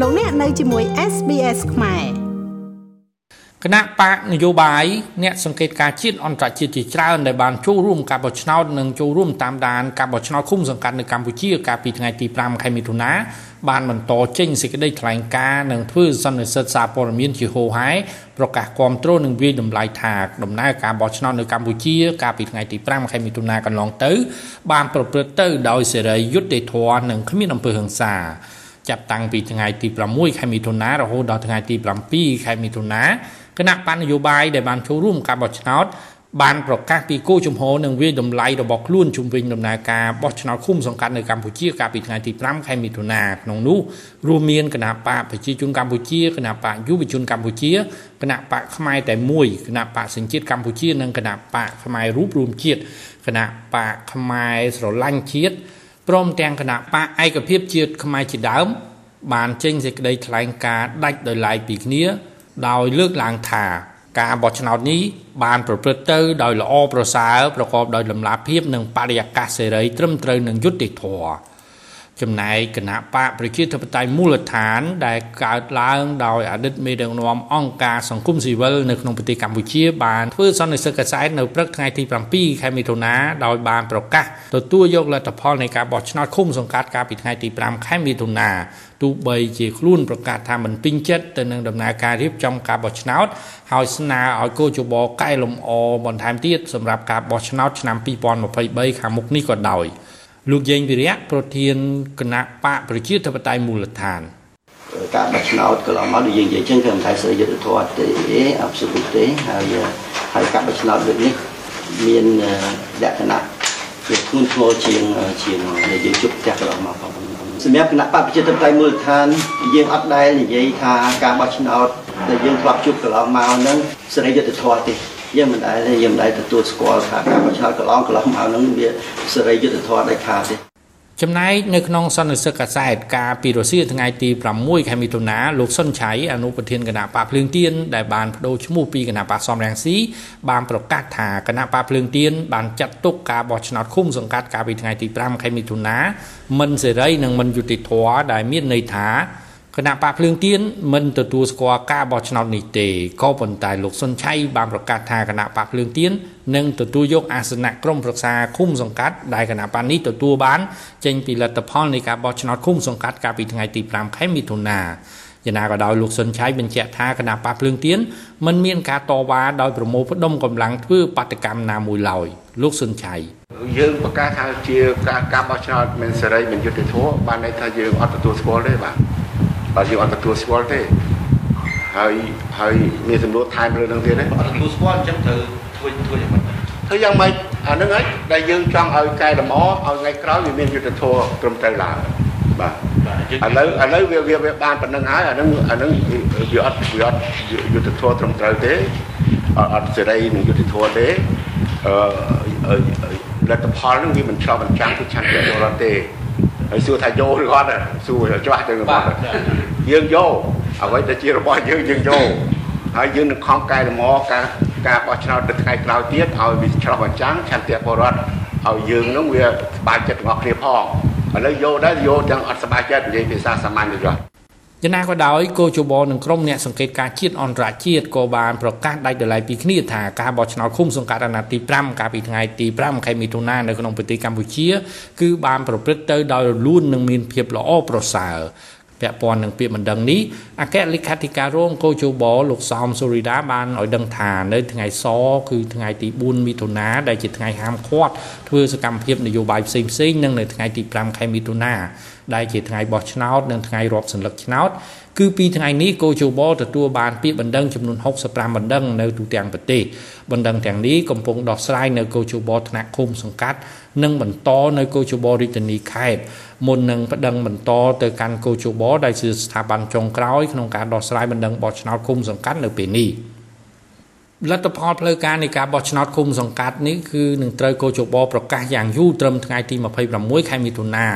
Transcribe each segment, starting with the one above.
លោកអ្នកនៅជាមួយ SBS ខ្មែរគណៈបកនយោបាយអ្នកសង្កេតការជាតិអន្តរជាតិជាច្រើនដែលបានចូលរួមការបោះឆ្នោតនិងចូលរួមតាមដានការបោះឆ្នោតឃុំសង្កាត់នៅកម្ពុជាកាលពីថ្ងៃទី5ខែមិថុនាបានបន្តចេញសេចក្តីថ្លែងការណ៍និងធ្វើសន្និសីទសារព័ត៌មានជាហូហែប្រកាសគាំទ្រនិងវាយតម្លៃថាដំណើរការបោះឆ្នោតនៅកម្ពុជា កាលពីថ្ងៃទី5ខែមិថុនាកន្លងទៅ បានប្រព្រឹត្តទៅដោយសេរីយុត្តិធម៌និងគ្មានអំពើហិង្សា ចាប់តាំងពីថ្ងៃទី6ខែមិថុនារហូតដល់ថ្ងៃទី7ខែមិថុនាគណៈបណ្ឌនយោបាយដែលបានចូលរួមការបោះឆ្នោតបានប្រកាសពីគោលជំហរនិងវាតម្លៃរបស់ខ្លួនជំវិញដំណើរការបោះឆ្នោតឃុំសង្កាត់នៅកម្ពុជាកាលពីថ្ងៃទី5ខែមិថុនាក្នុងនោះរួមមានគណៈបកប្រជាជនកម្ពុជាគណៈបកយុវជនកម្ពុជាគណៈបកខ្មែរតែមួយគណៈបកសញ្ជាតិកម្ពុជានិងគណៈបកខ្មែររូបរួមជាតិគណៈបកខ្មែរស្រឡាញ់ជាតិ ព្រមទាំងគណៈបកឯកភាពជាតិខ្មែរជាដើម បានចេញសេចក្តីថ្លែងការណ៍ដាច់ដោយឡែកពីគ្នា ដោយលើកឡើងថាការបោះឆ្នោតនេះបានប្រព្រឹត្តទៅដោយល្អប្រសើរប្រកបដោយលំដាប់ភាពនិងបរិយាកាសសេរីត្រឹមត្រូវនិងយុត្តិធម៌ ចំណែកគណៈបកប្រជាធិបតេយ្យមូលដ្ឋាន ដែលកើតឡើងដោយអតីតមេដឹកនាំអង្គការសង្គមស៊ីវិលនៅក្នុងប្រទេសកម្ពុជាបានធ្វើសន្និសីទកសែតនៅព្រឹកថ្ងៃទី7ខែមិថុនាដោយបានប្រកាសទទួលយកលទ្ធផលនៃការបោះឆ្នោតឃុំសង្កាត់កាលពីថ្ងៃទី5ខែមិថុនាទោះបីជាខ្លួនប្រកាសថាមិនពេញចិត្តទៅនឹងដំណើរការរៀបចំការបោះឆ្នោតហើយស្នើឲ្យគោជបកែលម្អបន្ថែមទៀតសម្រាប់ការបោះឆ្នោតឆ្នាំ2023ខាងមុខនេះក៏ដោយ។ លោកយេងវិរៈប្រធានគណៈបកប្រជាធិបតេយ្យមូលដ្ឋានការបោះឆ្នោតកន្លងមកដូចយើងនិយាយចឹងគឺមិនថាសេរីយុត្តិធម៌ទេអបសុទ្ធទេហើយហើយការបោះឆ្នោតដូចនេះមានលក្ខណៈជាធ្ងន់ធ្ងរជាងជាងដែលយើងជួបផ្ទះកន្លងមកផងសម្រាប់គណៈបកប្រជាធិបតេយ្យមូលដ្ឋានយើងអត់ដែលនិយាយថាការបោះឆ្នោតដែលយើងធ្លាប់ជួបកន្លងមកហ្នឹងសេរីយុត្តិធម៌ទេ យើងមិនដែលយើងមិនដែលទទួលស្គាល់ថាការបោះឆ្នោតកន្លងកន្លងមកហ្នឹងវាសេរីយុត្តិធម៌ដាច់ខាតទេចំណែកនៅក្នុងសន្និសីទកាសែតការពីរុស្ស៊ីថ្ងៃទី6ខែមិថុនាលោកសុនឆៃអនុប្រធានគណៈបកភ្លើងទៀនដែលបានបដូរឈ្មោះពីគណៈបកសំរងស៊ីបានប្រកាសថាគណៈបកភ្លើងទៀនបានចាត់ទុកការបោះឆ្នោតឃុំសង្កាត់កាលពីថ្ងៃទី5ខែមិថុនាមិនសេរីនិងមិនយុត្តិធម៌ដែលមានន័យថា គណៈបកភ្លើងទៀនមិនទទួលស្គាល់ការបោះឆ្នោតនេះទេក៏ប៉ុន្តែលោកសុនឆៃបានប្រកាសថាគណៈបកភ្លើងទៀននឹងទទួលយកអាសនៈក្រុមប្រឹក្សាឃុំសង្កាត់ដែលគណៈបកនេះទទួលបានចេញពីលទ្ធផលនៃការបោះឆ្នោតឃុំសង្កាត់កាលពីថ្ងៃទី5ខែមិថុនាយ៉ាងណាក៏ដោយលោកសុនឆៃបញ្ជាក់ថាគណៈបកភ្លើងទៀនមិនមានការតវ៉ាដោយប្រមូលផ្ដុំកម្លាំងធ្វើបាតកម្មណាមួយឡើយលោកសុនឆៃយើងប្រកាសថាជាការការបោះឆ្នោតមិនសេរីមិនយុត្តិធម៌បានន័យថាយើងអត់ទទួលស្គាល់ទេបាទ បើយើងអត់ទទួលស្គាល់ទេហើយហើយមានសំណួរថែមរឿងហ្នឹងទៀតទេអត់ទទួលស្គាល់អញ្ចឹងត្រូវធ្វើធ្វើយ៉ាងម៉េចធ្វើយ៉ាងម៉េចអាហ្នឹងហើយដែលយើងចង់ឲ្យកែលម្អឲ្យថ្ងៃក្រោយវាមានយុទ្ធធម៌ត្រឹមត្រូវឡើងបាទឥឡូវឥឡូវវាវាបានប៉ុណ្្នឹងហើយអាហ្នឹងអាហ្នឹងវាអត់វាអត់យុទ្ធធម៌ត្រឹមត្រូវទេអត់សេរីនឹងយុទ្ធធម៌ទេអឺលទ្ធផលហ្នឹងវាមិនឆ្លុះបញ្ចាំងពីឆន្ទៈពលរដ្ឋទេ ហើយសួរថាយកឬអត់សួរច្បាស់ទៅរបស់យើងយកអ្វីដែលជារបស់យើងយើងយកហើយយើងនឹងខំកែលម្អការការបោះឆ្នោតទៅថ្ងៃក្រោយទៀតឲ្យវាឆ្លោះបញ្ចាំងឆន្ទៈបរដ្ឋឲ្យយើងនឹងវាស្បាយចិត្តរបស់គ្នាផងឥឡូវយកដែរយកទាំងអត់ស្បាយចិត្តនិយាយភាសាសាមញ្ញទៅចុះ យ៉ាងណាក៏ដោយគោជបនឹងក្រុមអ្នកសង្កេតការជាតិអន្តរជាតិក៏បានប្រកាសដាច់ដライពីគ្នាថាការបោះឆ្នោតឃុំសង្កាត់អាណត្តិទី5កាលពីថ្ងៃទី5ខែមិថុនានៅក្នុងប្រទេសកម្ពុជា គឺបានប្រព្រឹត្តទៅដោយរលូននិងមានភាពល្អប្រសើរពាក់ព័ន្ធនឹងពាក្យបណ្ដឹងនេះអគ្គលេខាធិការរងកោជបលោកសោមសូរីដាបានឲ្យដឹងថានៅថ្ងៃសគឺថ្ងៃទី4មិថុនាដែលជាថ្ងៃហាមឃាត់ធ្វើសកម្មភាពនយោបាយផ្សេងផ្សេងនិងនៅថ្ងៃទី5ខែមិថុនាដែលជាថ្ងៃបោះឆ្នោតនិងថ្ងៃរាប់សន្លឹកឆ្នោតគឺពីថ្ងៃនេះកោជបទទួលបានពាក្យបណ្ដឹងចំនួន65បណ្ដឹងនៅទូទាំងប្រទេសបណ្ដឹងទាំងនេះកំពុងដោះស្រាយនៅកោជបថ្នាក់ឃុំសង្កាត់និងបន្តនៅកោជបរាជធានីខេត្តមុននឹងប្តឹងបន្តទៅកាន់កោជបដែលជាស្ថាប័នចុងក្រោយក្នុងការដោះស្រាយបណ្ដឹងបោះឆ្នោតឃុំសង្កាត់នៅពេលនេះលទ្ធផលផ្លូវការនៃការបោះឆ្នោតឃុំសង្កាត់នេះគឺនឹងត្រូវកោជបប្រកាសយ៉ាងយូរត្រឹមថ្ងៃទី26ខែមិថុនា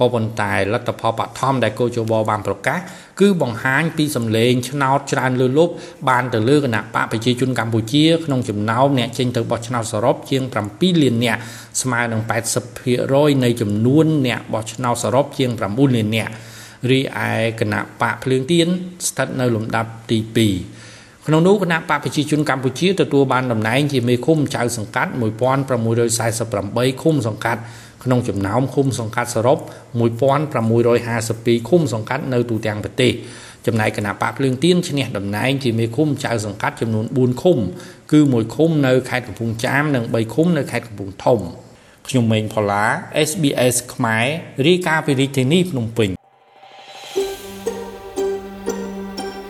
ក៏ប៉ុន្តែលទ្ធផលបឋមដែលកោជបបានប្រកាសគឺបង្ហាញពីសម្លេងឆ្នោតច្រើនលើលប់បានទៅលើគណៈបកប្រជាជនកម្ពុជាក្នុងចំណោមអ្នកចេញទៅបោះឆ្នោតសរុបជាង7លាននាក់ស្មើនឹង80%នៃចំនួនអ្នកបោះឆ្នោតសរុបជាង9លាននាក់រីឯគណៈបកភ្លើងទៀនស្ថិតនៅលំដាប់ទី2ក្នុងនោះគណៈបកប្រជាជនកម្ពុជាទទួលបានតំណែងជាមេឃុំចៅសង្កាត់1648ឃុំសង្កាត់ ក្នុងចំណោមឃុំសង្កាត់សរុប1652ឃុំសង្កាត់នៅទូទាំងប្រទេសចំណែកគណៈបកភ្លើងទៀនឈ្នះតំណែងជាមេឃុំចៅសង្កាត់ចំនួន4ឃុំគឺមួយឃុំនៅខេត្តកំពង់ចាមនិង3ឃុំនៅខេត្តកំពង់ធំខ្ញុំម៉េងផល្លា SBS ខ្មែររាយការណ៍ពីរាជធានីភ្នំពេញ